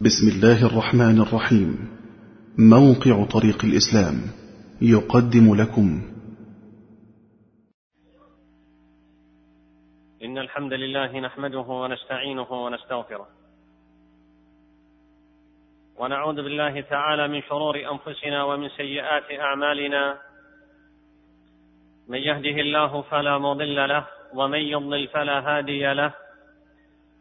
بسم الله الرحمن الرحيم. موقع طريق الإسلام يقدم لكم. إن الحمد لله نحمده ونستعينه ونستغفره. ونعوذ بالله تعالى من شرور أنفسنا ومن سيئات أعمالنا. من يهده الله فلا مضل له ومن يضلل فلا هادي له.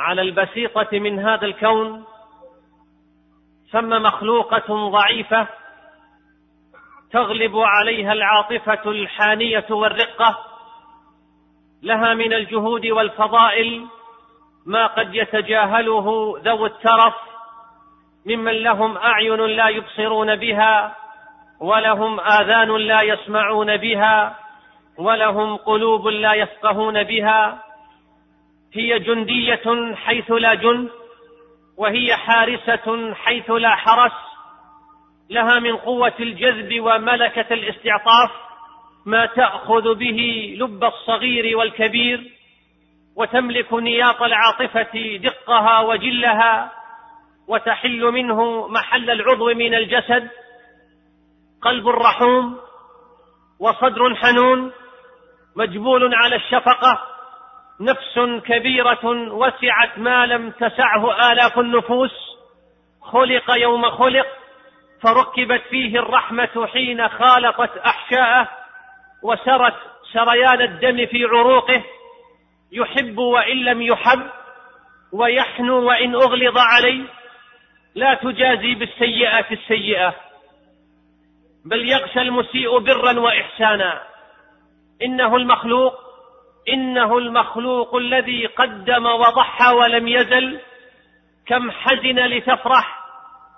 على البسيطة من هذا الكون ثم مخلوقة ضعيفة تغلب عليها العاطفة الحانية والرقة لها من الجهود والفضائل ما قد يتجاهله ذو الترف ممن لهم أعين لا يبصرون بها ولهم آذان لا يسمعون بها ولهم قلوب لا يفقهون بها هي جندية حيث لا جند وهي حارسة حيث لا حرس. لها من قوة الجذب وملكة الاستعطاف ما تأخذ به لب الصغير والكبير وتملك نياط العاطفة دقها وجلها وتحل منه محل العضو من الجسد. قلب رحوم وصدر حنون مجبول على الشفقة. نفس كبيرة وسعت ما لم تسعه آلاف النفوس. خلق يوم خلق فركبت فيه الرحمة حين خالطت أحشاءه وسرت سريان الدم في عروقه. يحب وإن لم يحب ويحنو وإن أغلظ عليه. لا تجازي بالسيئات السيئة بل يغشى المسيء برا وإحسانا. إنه المخلوق إنه المخلوق الذي قدم وضحى ولم يزل كم حزن لتفرح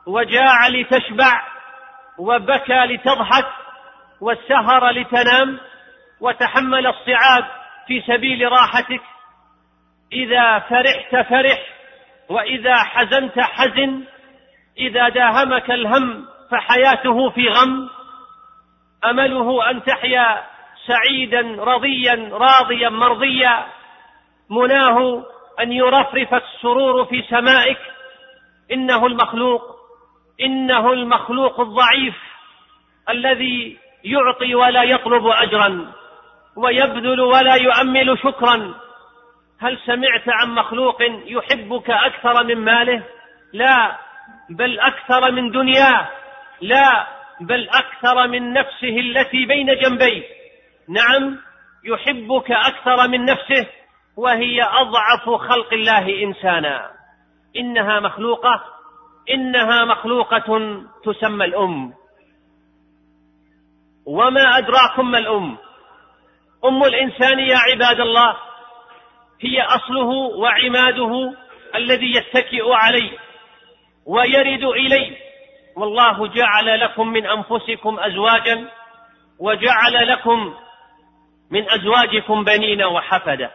وجاع لتشبع وبكى لتضحك وسهر لتنام وتحمل الصعاب في سبيل راحتك. إذا فرحت فرح وإذا حزنت حزن إذا داهمك الهم فحياته في غم. أمله أن تحيا سعيدا رضيا راضيا مرضيا مناه أن يرفرف السرور في سمائك. إنه المخلوق إنه المخلوق الضعيف الذي يعطي ولا يطلب أجرا ويبذل ولا يؤمل شكرا. هل سمعت عن مخلوق يحبك أكثر من ماله؟ لا بل أكثر من دنياه. لا بل أكثر من نفسه التي بين جنبيه. نعم يحبك أكثر من نفسه وهي أضعف خلق الله إنسانا. إنها مخلوقة إنها مخلوقة تسمى الأم. وما أدراكم ما الأم؟ أم الإنسان يا عباد الله هي أصله وعماده الذي يتكئ عليه ويرد إليه. والله جعل لكم من أنفسكم أزواجا وجعل لكم من أزواجكم بنين وحفدة.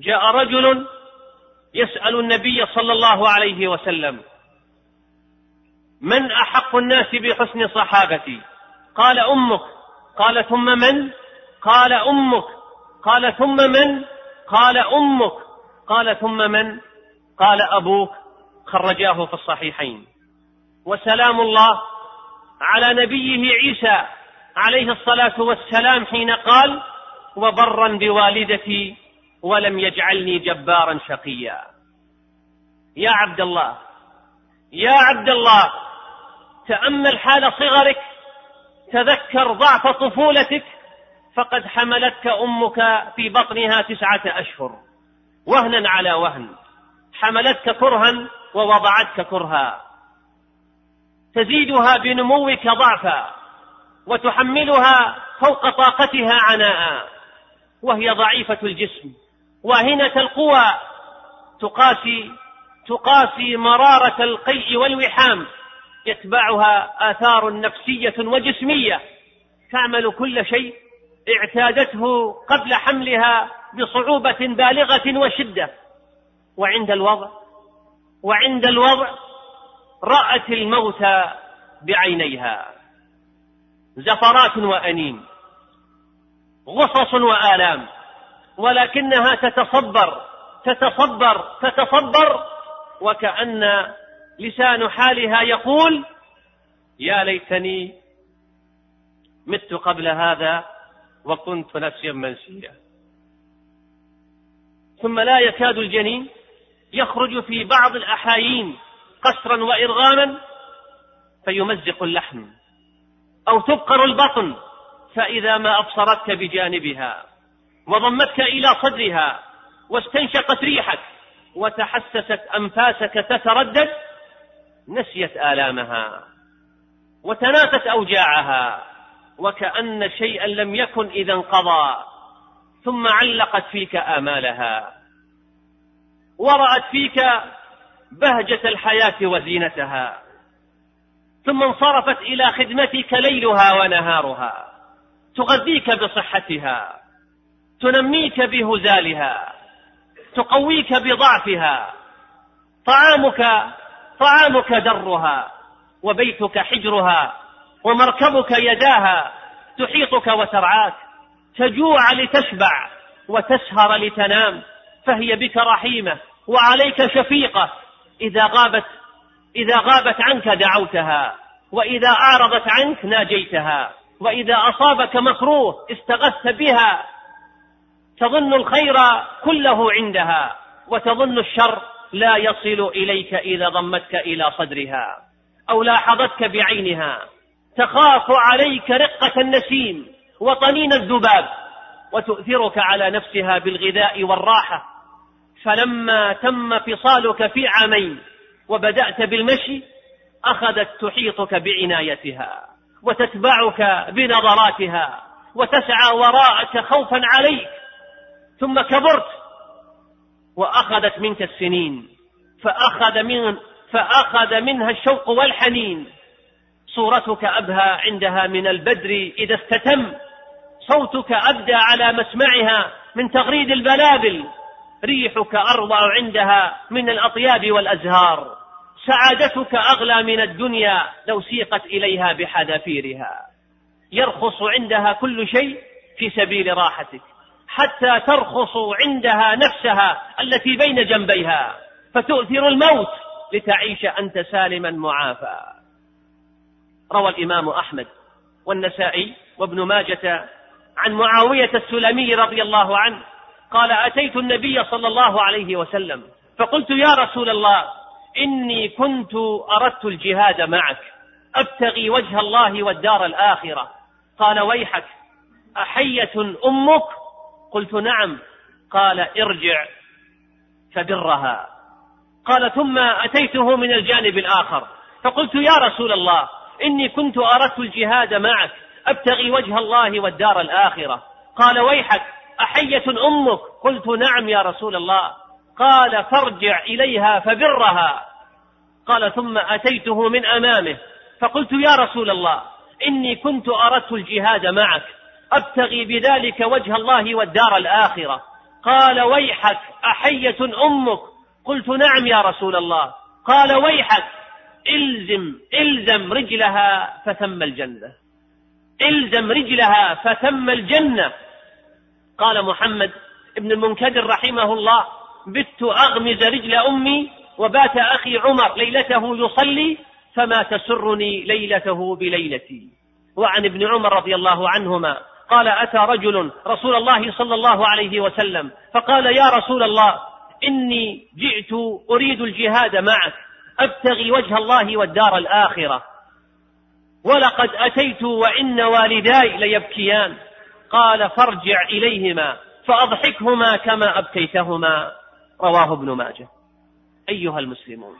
جاء رجل يسأل النبي صلى الله عليه وسلم من أحق الناس بحسن صحابتي؟ قال أمك. قال ثم من؟ قال أمك. قال ثم من؟ قال أمك. قال ثم من؟ قال أبوك. خرجاه في الصحيحين. وسلام الله على نبيه عيسى عليه الصلاة والسلام حين قال وبرا بوالدتي ولم يجعلني جبارا شقيا. يا عبد الله يا عبد الله تأمل حال صغرك تذكر ضعف طفولتك فقد حملتك أمك في بطنها تسعة أشهر. وهنا على وهن حملتك كرها ووضعتك كرها. تزيدها بنموك ضعفا وتحملها فوق طاقتها عناء. وهي ضعيفة الجسم. واهنة القوى تقاسي تقاسي مرارة القيء والوحام. يتبعها آثار نفسية وجسمية. تعمل كل شيء اعتادته قبل حملها بصعوبة بالغة وشدة. وعند الوضع وعند الوضع رأت الموت بعينيها. زفرات وأنين غصص وآلام ولكنها تتصبر تتصبر تتصبر وكأن لسان حالها يقول يا ليتني مت قبل هذا وكنت نفسيا منسيا. ثم لا يكاد الجنين يخرج في بعض الأحايين قسرا وإرغاما فيمزق اللحم أو تبقر البطن. فإذا ما أبصرتك بجانبها وضمتك إلى صدرها واستنشقت ريحك وتحسست أنفاسك تتردد نسيت آلامها وتناست أوجاعها وكأن شيئا لم يكن إذا انقضى ثم علقت فيك آمالها ورأت فيك بهجة الحياة وزينتها ثم انصرفت إلى خدمتك ليلها ونهارها. تغذيك بصحتها تنميك بهزالها تقويك بضعفها طعامك طعامك درها وبيتك حجرها ومركبك يداها تحيطك وترعاك تجوع لتشبع وتسهر لتنام فهي بك رحيمة وعليك شفيقة إذا غابت إذا غابت عنك دعوتها وإذا أعرضت عنك ناجيتها. وإذا أصابك مكروه استغثت بها تظن الخير كله عندها وتظن الشر لا يصل إليك إذا ضمتك إلى صدرها أو لاحظتك بعينها. تخاف عليك رقة النسيم وطنين الذباب وتؤثرك على نفسها بالغذاء والراحة. فلما تم فصالك في عامين وبدأت بالمشي أخذت تحيطك بعنايتها. وتتبعك بنظراتها وتسعى وراءك خوفا عليك ثم كبرت وأخذت منك السنين فأخذ من فأخذ منها الشوق والحنين. صورتك أبهى عندها من البدر إذا استتم صوتك أبدى على مسمعها من تغريد البلابل ريحك اروع عندها من الأطياب والأزهار. سعادتك أغلى من الدنيا لو سيقت إليها بحذافيرها. يرخص عندها كل شيء في سبيل راحتك حتى ترخص عندها نفسها التي بين جنبيها فتؤثر الموت لتعيش أنت سالما معافى. روى الإمام أحمد والنسائي وابن ماجة عن معاوية السلمي رضي الله عنه قال أتيت النبي صلى الله عليه وسلم فقلت يا رسول الله إني كنت أردت الجهاد معك. أبتغي وجه الله والدار الآخرة. قال ويحك. أحية أمك؟ قلت نعم. قال ارجع فبرها. قال ثم أتيته من الجانب الآخر. فقلت يا رسول الله إني كنت أردت الجهاد معك. أبتغي وجه الله والدار الآخرة. قال ويحك. أحية أمك؟ قلت نعم يا رسول الله. قال فارجع إليها فبرها. قال ثم أتيته من أمامه. فقلت يا رسول الله إني كنت أردت الجهاد معك. أبتغي بذلك وجه الله والدار الآخرة. قال ويحك أحية أمك. قلت نعم يا رسول الله. قال ويحك إلزم إلزم رجلها فثم الجنة. إلزم رجلها فثم الجنة. قال محمد ابن المنكدر رحمه الله بت أغمز رجل أمي وبات أخي عمر ليلته يصلي فما تسرني ليلته بليلتي. وعن ابن عمر رضي الله عنهما قال أتى رجل رسول الله صلى الله عليه وسلم فقال يا رسول الله إني جئت أريد الجهاد معك أبتغي وجه الله والدار الآخرة. ولقد أتيت وإن والداي ليبكيان. قال فارجع إليهما فأضحكهما كما أبكيتهما. رواه ابن ماجه. أيها المسلمون.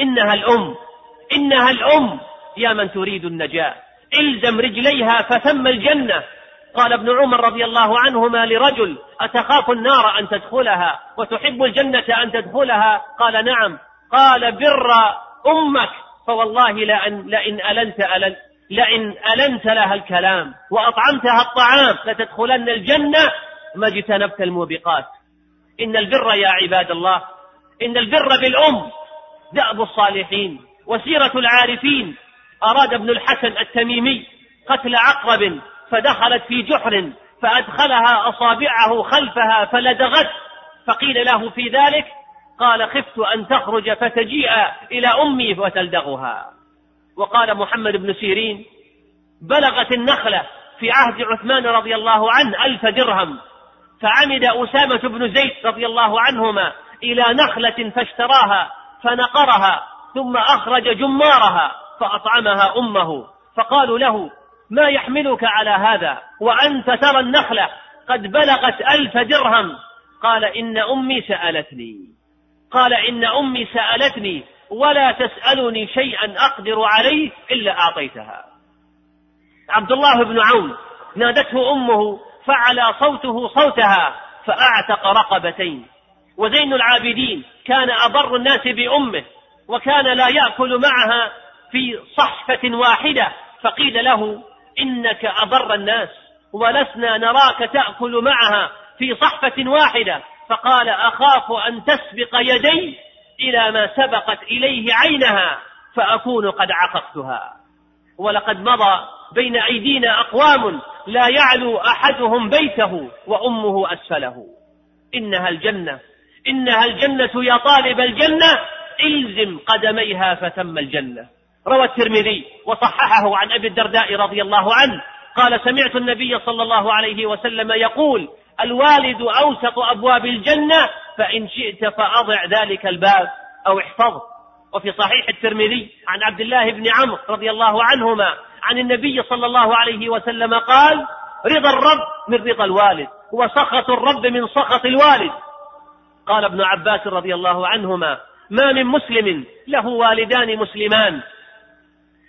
إنها الأم. إنها الأم. يا من تريد النجاة. إلزم رجليها فثم الجنة. قال ابن عمر رضي الله عنهما لرجل أتخاف النار أن تدخلها وتحب الجنة أن تدخلها؟ قال نعم. قال بر أمك. فوالله لأن, لئن ألنت ألنت لئن ألنت لها الكلام وأطعمتها الطعام لتدخلن الجنة ما اجتنبت الموبقات. إن البر يا عباد الله إن البر بالأم دأب الصالحين وسيرة العارفين. أراد ابن الحسن التميمي قتل عقرب فدخلت في جحر فأدخلها أصابعه خلفها فلدغت. فقيل له في ذلك قال خفت أن تخرج فتجيء إلى أمي وتلدغها. وقال محمد بن سيرين بلغت النخلة في عهد عثمان رضي الله عنه ألف درهم. فعمد أسامة بن زيد رضي الله عنهما إلى نخلة فاشتراها فنقرها ثم أخرج جمارها فأطعمها أمه. فقالوا له ما يحملك على هذا؟ وأنت ترى النخلة قد بلغت ألف درهم. قال إن أمي سألتني. قال إن أمي سألتني ولا تسألني شيئا أقدر عليه إلا أعطيتها. عبد الله بن عون نادته أمه فعلى صوته صوتها فأعتق رقبتين. وزين العابدين كان أبر الناس بأمه وكان لا يأكل معها في صحفة واحدة فقيل له إنك أبر الناس ولسنا نراك تأكل معها في صحفة واحدة. فقال أخاف أن تسبق يدي إلى ما سبقت إليه عينها فأكون قد عققتها ولقد مضى بين أيدينا أقوام لا يعلو أحدهم بيته وأمه أسفله. إنها الجنة. إنها الجنة يا طالب الجنة إلزم قدميها فتم الجنة. روى الترمذي وصححه عن أبي الدرداء رضي الله عنه قال سمعت النبي صلى الله عليه وسلم يقول الوالد أوسط أبواب الجنة فإن شئت فأضع ذلك الباب أو احفظه. وفي صحيح الترمذي عن عبد الله بن عمرو رضي الله عنهما عن النبي صلى الله عليه وسلم قال رضا الرب من رضا الوالد وسخط الرب من سخط الوالد. قال ابن عباس رضي الله عنهما ما من مسلم له والدان مسلمان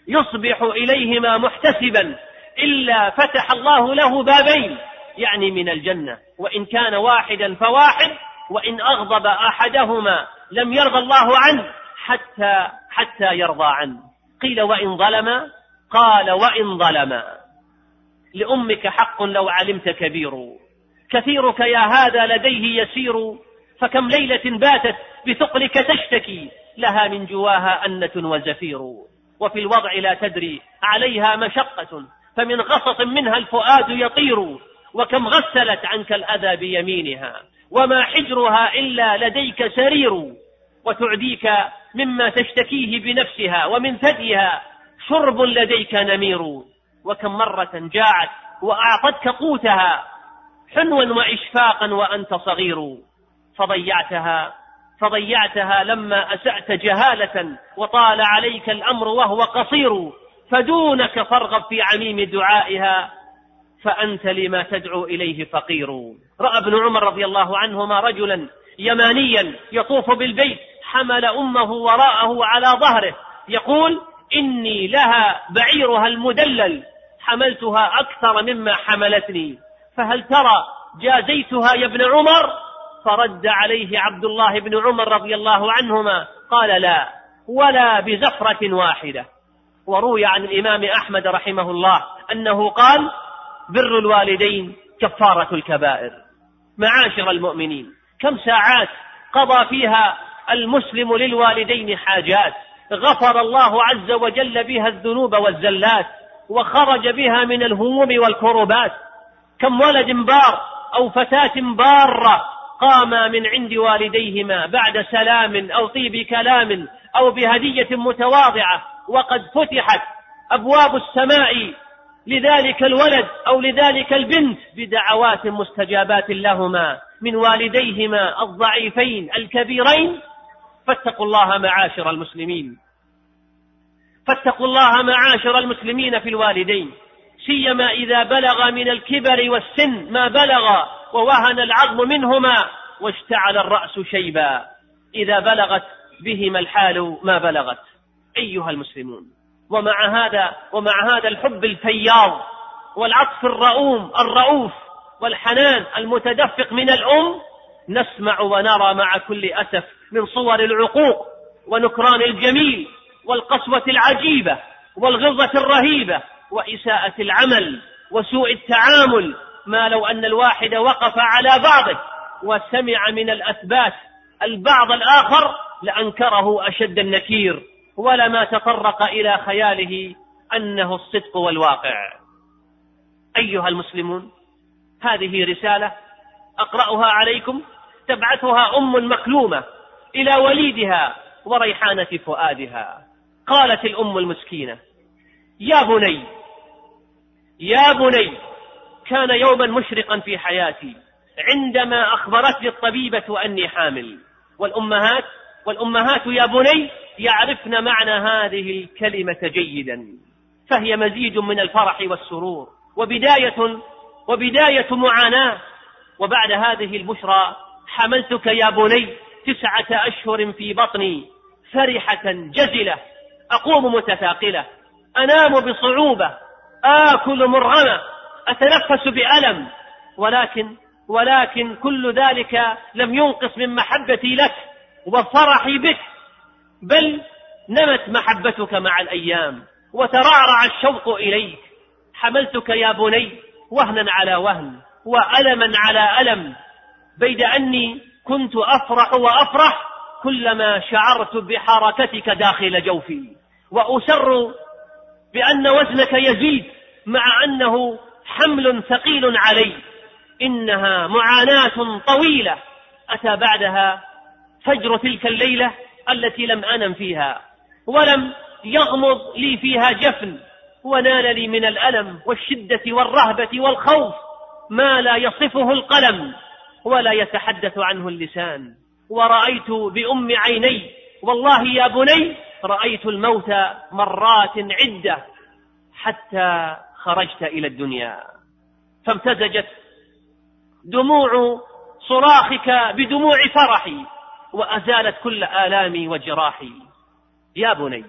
يصبح إليهما محتسبا إلا فتح الله له بابين يعني من الجنة وإن كان واحدا فواحد وإن أغضب أحدهما لم يرضى الله عنه حتى حتى يرضى عنه. قيل وإن ظلم؟ قال وإن ظلم. لأمك حق لو علمت كبير كثيرك يا هذا لديه يسير فكم ليلة باتت بثقلك تشتكي لها من جواها أنة وزفير. وفي الوضع لا تدري عليها مشقة فمن غصص منها الفؤاد يطير. وكم غسلت عنك الأذى بيمينها وما حجرها إلا لديك سرير. وتعديك مما تشتكيه بنفسها ومن ثديها شرب لديك نمير. وكم مرة جاعت وأعطتك قوتها حنوا وإشفاقا وأنت صغير. فضيعتها فضيعتها لما أسأت جهالة وطال عليك الأمر وهو قصير فدونك فارغب في عميم دعائها فأنت لما تدعو إليه فقير. رأى ابن عمر رضي الله عنهما رجلا يمانيا يطوف بالبيت حمل أمه وراءه على ظهره يقول إني لها بعيرها المدلل حملتها أكثر مما حملتني. فهل ترى جازيتها يا ابن عمر؟ فرد عليه عبد الله بن عمر رضي الله عنهما قال لا ولا بزفرة واحدة. وروي عن الإمام أحمد رحمه الله أنه قال بر الوالدين كفارة الكبائر. معاشر المؤمنين كم ساعات قضى فيها المسلم للوالدين حاجات غفر الله عز وجل بها الذنوب والزلات وخرج بها من الهموم والكربات كم ولد بار أو فتاة بارة قاما من عند والديهما بعد سلام أو طيب كلام أو بهدية متواضعة وقد فتحت أبواب السماء لذلك الولد أو لذلك البنت بدعوات مستجابات لهما من والديهما الضعيفين الكبيرين. فاتقوا الله معاشر المسلمين. فاتقوا الله معاشر المسلمين في الوالدين. سيما إذا بلغ من الكبر والسن ما بلغ ووهن العظم منهما واشتعل الرأس شيبا. إذا بلغت بهما الحال ما بلغت. أيها المسلمون ومع هذا ومع هذا الحب الفياض والعطف الرؤوم الرؤوف والحنان المتدفق من الأم نسمع ونرى مع كل أسف من صور العقوق ونكران الجميل والقسوة العجيبة والغلظة الرهيبة وإساءة العمل وسوء التعامل ما لو أن الواحد وقف على بعضه وسمع من الأثبات البعض الآخر لأنكره أشد النكير ولما تطرق إلى خياله أنه الصدق والواقع. أيها المسلمون هذه رسالة أقرأها عليكم تبعثها أم مكلومة إلى وليدها وريحانة فؤادها. قالت الأم المسكينة يا بني يا بني كان يوما مشرقا في حياتي عندما أخبرتني الطبيبة أني حامل. والأمهات والأمهات يا بني يعرفن معنى هذه الكلمة جيدا فهي مزيج من الفرح والسرور وبداية وبداية معاناة. وبعد هذه البشرى حملتك يا بني تسعة أشهر في بطني فرحة جزلة أقوم متثاقلة أنام بصعوبة آكل مرغمة. أتنفس بألم ولكن ولكن كل ذلك لم ينقص من محبتي لك وفرحي بك بل نمت محبتك مع الأيام وترعرع الشوق إليك. حملتك يا بني وهنا على وهن وألما على ألم بيد أني كنت أفرح وأفرح كلما شعرت بحركتك داخل جوفي. وأسر بأن وزنك يزيد مع أنه حمل ثقيل علي. إنها معاناة طويلة. أتى بعدها فجر تلك الليلة التي لم أنم فيها. ولم يغمض لي فيها جفن ونال لي من الألم والشدة والرهبة والخوف ما لا يصفه القلم ولا يتحدث عنه اللسان. ورأيت بأم عيني والله يا بني رأيت الموت مرات عدة حتى خرجت إلى الدنيا. فامتزجت دموع صراخك بدموع فرحي وأزالت كل آلامي وجراحي. يا بني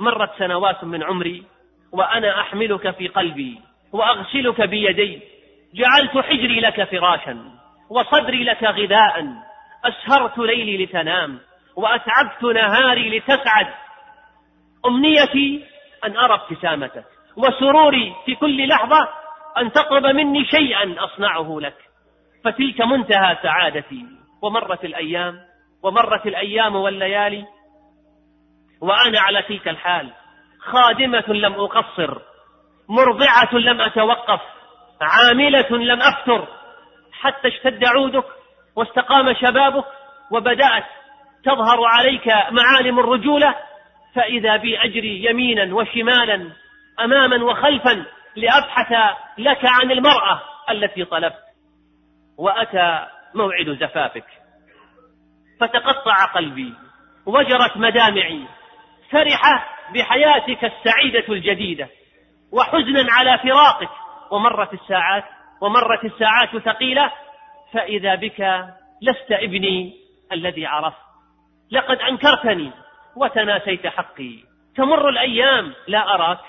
مرت سنوات من عمري وأنا أحملك في قلبي وأغسلك بيدي. جعلت حجري لك فراشا وصدري لك غذاء. أسهرت ليلي لتنام وأتعبت نهاري لتسعد. أمنيتي أن أرى ابتسامتك. وسروري في كل لحظة أن تطلب مني شيئا أصنعه لك. فتلك منتهى سعادتي. ومرت الأيام ومرت الأيام والليالي وأنا على تلك الحال. خادمة لم أقصر مرضعة لم أتوقف عاملة لم أفتر. حتى اشتد عودك واستقام شبابك وبدأت تظهر عليك معالم الرجولة فإذا بي أجري يمينا وشمالا أماما وخلفا لأبحث لك عن المرأة التي طلبت وأتى موعد زفافك. فتقطع قلبي وجرت مدامعي. فرحة بحياتك السعيدة الجديدة وحزنا على فراقك. ومرت الساعات ومرت الساعات ثقيلة فإذا بك لست ابني الذي عرفت. لقد أنكرتني وتناسيت حقي. تمر الأيام لا أراك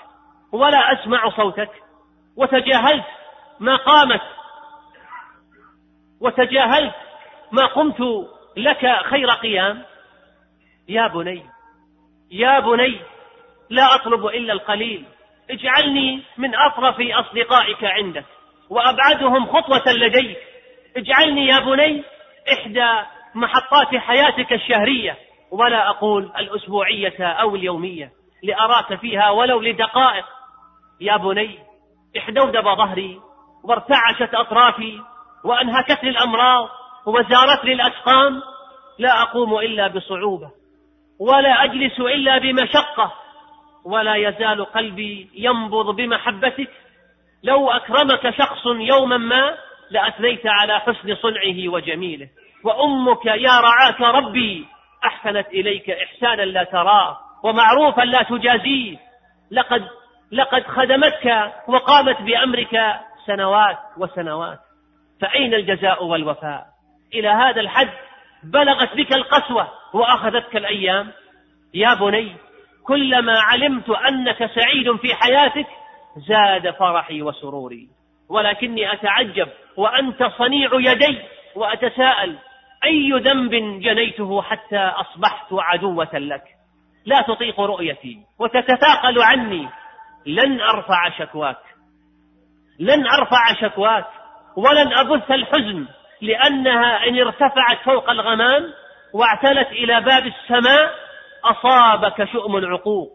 ولا أسمع صوتك وتجاهلت ما قامت وتجاهلت ما قمت لك خير قيام. يا بني يا بني لا أطلب إلا القليل. اجعلني من أطرف أصدقائك عندك وأبعدهم خطوة لديك. اجعلني يا بني إحدى محطات حياتك الشهرية ولا أقول الأسبوعية أو اليومية لأراك فيها ولو لدقائق. يا بني احدودب ظهري وارتعشت أطرافي وأنهكتني الأمراض وزارتني الأسقام لا أقوم إلا بصعوبة ولا أجلس إلا بمشقة ولا يزال قلبي ينبض بمحبتك. لو أكرمك شخص يوما ما لأثنيت على حسن صنعه وجميله. وأمك يا رعاك ربي أحسنت إليك إحسانا لا تراه ومعروفا لا تجازيه. لقد لقد خدمتك وقامت بأمرك سنوات وسنوات فأين الجزاء والوفاء؟ إلى هذا الحد بلغت بك القسوة وأخذتك الأيام؟ يا بني كلما علمت أنك سعيد في حياتك زاد فرحي وسروري ولكني أتعجب وأنت صنيع يدي وأتساءل أي ذنب جنيته حتى أصبحت عدوة لك؟ لا تطيق رؤيتي وتتثاقل عني لن أرفع شكواك. لن أرفع شكواك ولن أبث الحزن لأنها إن ارتفعت فوق الغمام واعتلت إلى باب السماء أصابك شؤم العقوق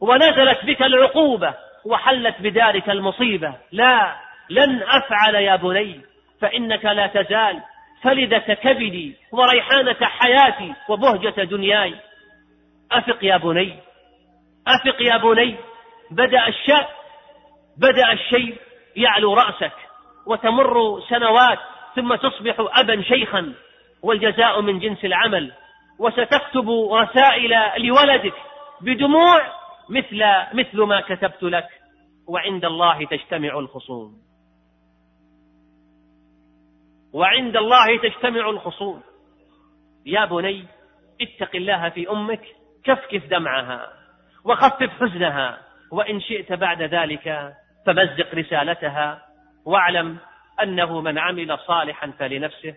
ونزلت بك العقوبة وحلت بدارك المصيبة. لا لن أفعل يا بني فإنك لا تزال. فلذة كبدي وريحانة حياتي وبهجة دنياي. أفق يا بني أفق يا بني. بدأ الشاب بدأ الشيب يعلو رأسك وتمر سنوات ثم تصبح أبا شيخا والجزاء من جنس العمل وستكتب رسائل لولدك بدموع مثل مثل ما كتبت لك وعند الله تجتمع الخصوم. وعند الله تجتمع الخصوم. يا بني اتق الله في أمك كفكف دمعها وخفف حزنها وإن شئت بعد ذلك فمزق رسالتها واعلم أنه من عمل صالحا فلنفسه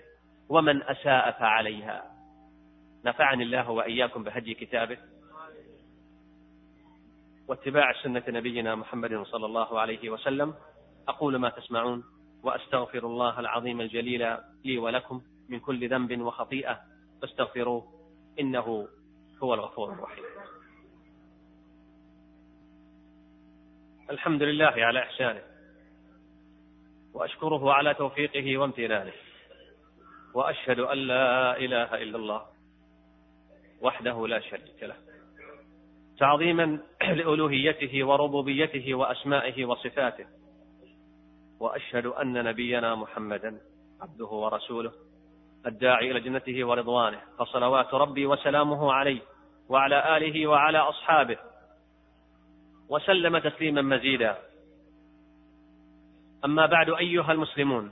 ومن أساء فعليها. نفعني الله وإياكم بهدي كتابه واتباع سنة نبينا محمد صلى الله عليه وسلم. أقول ما تسمعون وأستغفر الله العظيم الجليل لي ولكم من كل ذنب وخطيئة. فاستغفروه إنه هو الغفور الرحيم. الحمد لله على إحسانه وأشكره على توفيقه وامتنانه وأشهد أن لا إله إلا الله وحده لا شريك له. تعظيما لألوهيته وربوبيته وأسمائه وصفاته وأشهد أن نبينا محمدا عبده ورسوله الداعي إلى جنته ورضوانه فصلوات ربي وسلامه عليه وعلى آله وعلى أصحابه وسلم تسليما مزيدا. أما بعد أيها المسلمون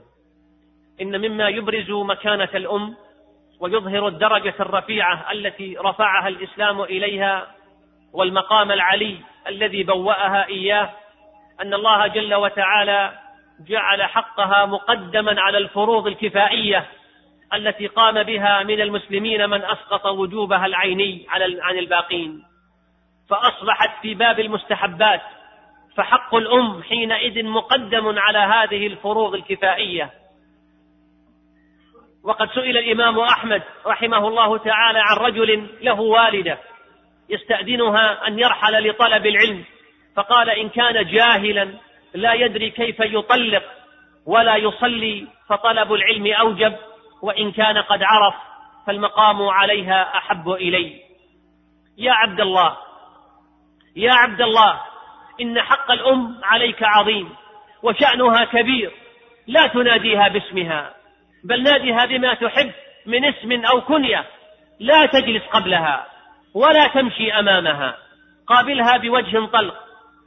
إن مما يبرز مكانة الأم ويظهر الدرجة الرفيعة التي رفعها الإسلام إليها والمقام العلي الذي بوأها إياه أن الله جل وتعالى جعل حقها مقدما على الفروض الكفائية التي قام بها من المسلمين من أسقط وجوبها العيني عن الباقين. فأصبحت في باب المستحبات فحق الأم حينئذ مقدم على هذه الفروض الكفائية. وقد سئل الإمام أحمد رحمه الله تعالى عن رجل له والدة يستأذنها أن يرحل لطلب العلم فقال إن كان جاهلا لا يدري كيف يطلق ولا يصلي فطلب العلم أوجب وإن كان قد عرف فالمقام عليها أحب إلي. يا عبد الله يا عبد الله إن حق الأم عليك عظيم وشأنها كبير لا تناديها باسمها بل ناديها بما تحب من اسم أو كنية لا تجلس قبلها ولا تمشي أمامها قابلها بوجه طلق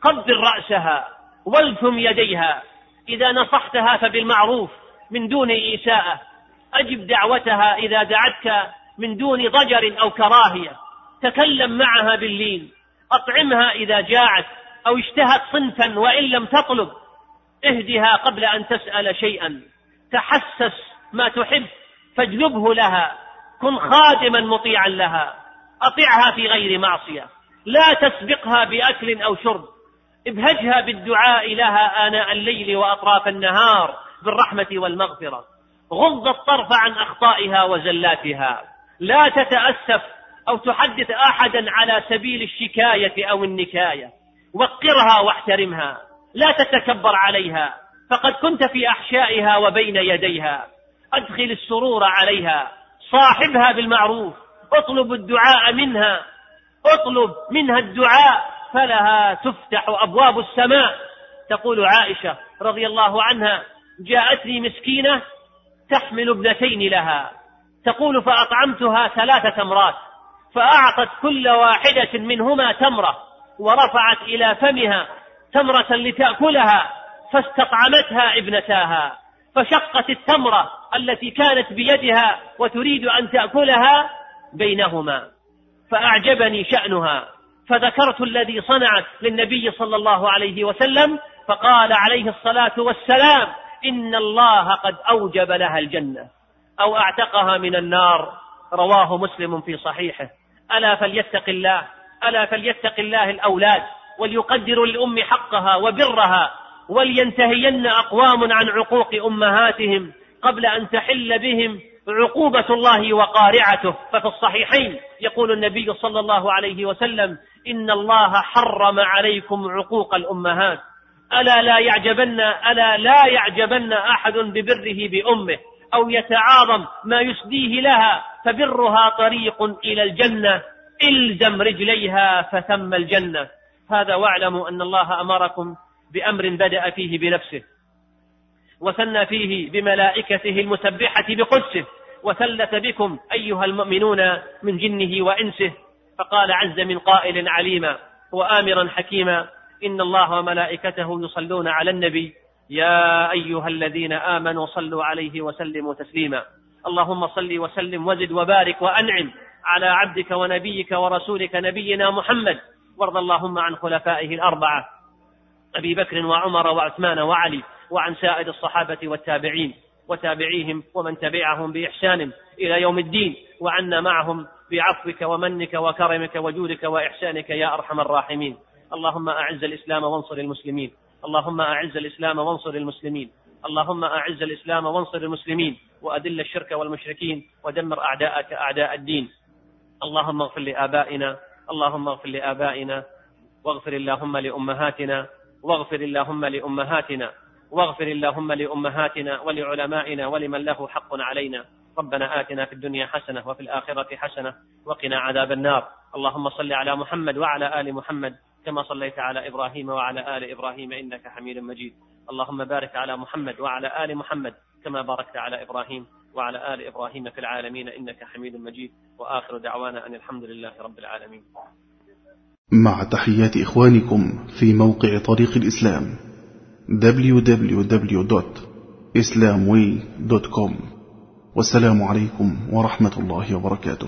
قبل رأسها والثم يديها إذا نصحتها فبالمعروف من دون إيساءة أجب دعوتها إذا دعتك من دون ضجر أو كراهية تكلم معها باللين أطعمها إذا جاعت أو اشتهت صنفا وإن لم تطلب. اهدها قبل أن تسأل شيئا. تحسس ما تحب فاجلبه لها. كن خادما مطيعا لها. أطعها في غير معصية. لا تسبقها بأكل أو شرب. ابهجها بالدعاء لها آناء الليل وأطراف النهار بالرحمة والمغفرة. غض الطرف عن أخطائها وزلاتها. لا تتأسف أو تحدث أحدا على سبيل الشكاية أو النكاية. وقرها واحترمها. لا تتكبر عليها. فقد كنت في أحشائها وبين يديها. أدخل السرور عليها. صاحبها بالمعروف. اطلب الدعاء منها. اطلب منها الدعاء. فلها تفتح أبواب السماء. تقول عائشة رضي الله عنها جاءتني مسكينة تحمل ابنتين لها. تقول فأطعمتها ثلاث تمرات فأعطت كل واحدة منهما تمرة ورفعت إلى فمها تمرة لتأكلها فاستطعمتها ابنتاها فشقت التمرة التي كانت بيدها وتريد أن تأكلها بينهما. فأعجبني شأنها فذكرت الذي صنعت للنبي صلى الله عليه وسلم فقال عليه الصلاة والسلام إن الله قد أوجب لها الجنة أو أعتقها من النار. رواه مسلم في صحيحه. ألا فليتق الله ألا فليتق الله الأولاد وليقدروا للأم حقها وبرها ولينتهين أقوام عن عقوق أمهاتهم قبل أن تحل بهم عقوبة الله وقارعته. ففي الصحيحين يقول النبي صلى الله عليه وسلم إن الله حرم عليكم عقوق الأمهات. ألا لا يعجبن ألا لا يعجبن أحد ببره بأمه. أو يتعاظم ما يسديه لها فبرها طريق إلى الجنة. إلزم رجليها فثم الجنة. هذا واعلموا أن الله أمركم بأمر بدأ فيه بنفسه. وثنى فيه بملائكته المسبحة بقدسه. وثلث بكم أيها المؤمنون من جنه وإنسه. فقال عز من قائل عليما وآمرا حكيما إن الله وملائكته يصلون على النبي يا أيها الذين آمنوا صلوا عليه وسلموا تسليما. اللهم صل وسلم وزد وبارك وأنعم على عبدك ونبيك ورسولك نبينا محمد. وارض اللهم عن خلفائه الأربعة. أبي بكر وعمر وعثمان وعلي وعن سائر الصحابة والتابعين وتابعيهم ومن تبعهم بإحسان إلى يوم الدين. وعنا معهم بعفوك ومنك وكرمك وجودك وإحسانك يا أرحم الراحمين. اللهم أعز الإسلام وانصر المسلمين. اللهم أعز الإسلام وانصر المسلمين. اللهم أعز الإسلام وانصر المسلمين. وأذل الشرك والمشركين. ودمر أعداءك أعداء الدين. اللهم اغفر لآبائنا. اللهم اغفر لآبائنا. واغفر اللهم لأمهاتنا. واغفر اللهم لأمهاتنا. واغفر اللهم لأمهاتنا ولعلمائنا ولمن له حق علينا. ربنا آتنا في الدنيا حسنة وفي الآخرة حسنة. وقنا عذاب النار. اللهم صل على محمد وعلى آل محمد. كما صليت على إبراهيم وعلى آل إبراهيم إنك حميد مجيد. اللهم بارك على محمد وعلى آل محمد كما باركت على إبراهيم وعلى آل إبراهيم في العالمين إنك حميد مجيد. وآخر دعوانا أن الحمد لله رب العالمين. مع تحيات إخوانكم في موقع طريق الإسلام www.islamway.com والسلام عليكم ورحمة الله وبركاته.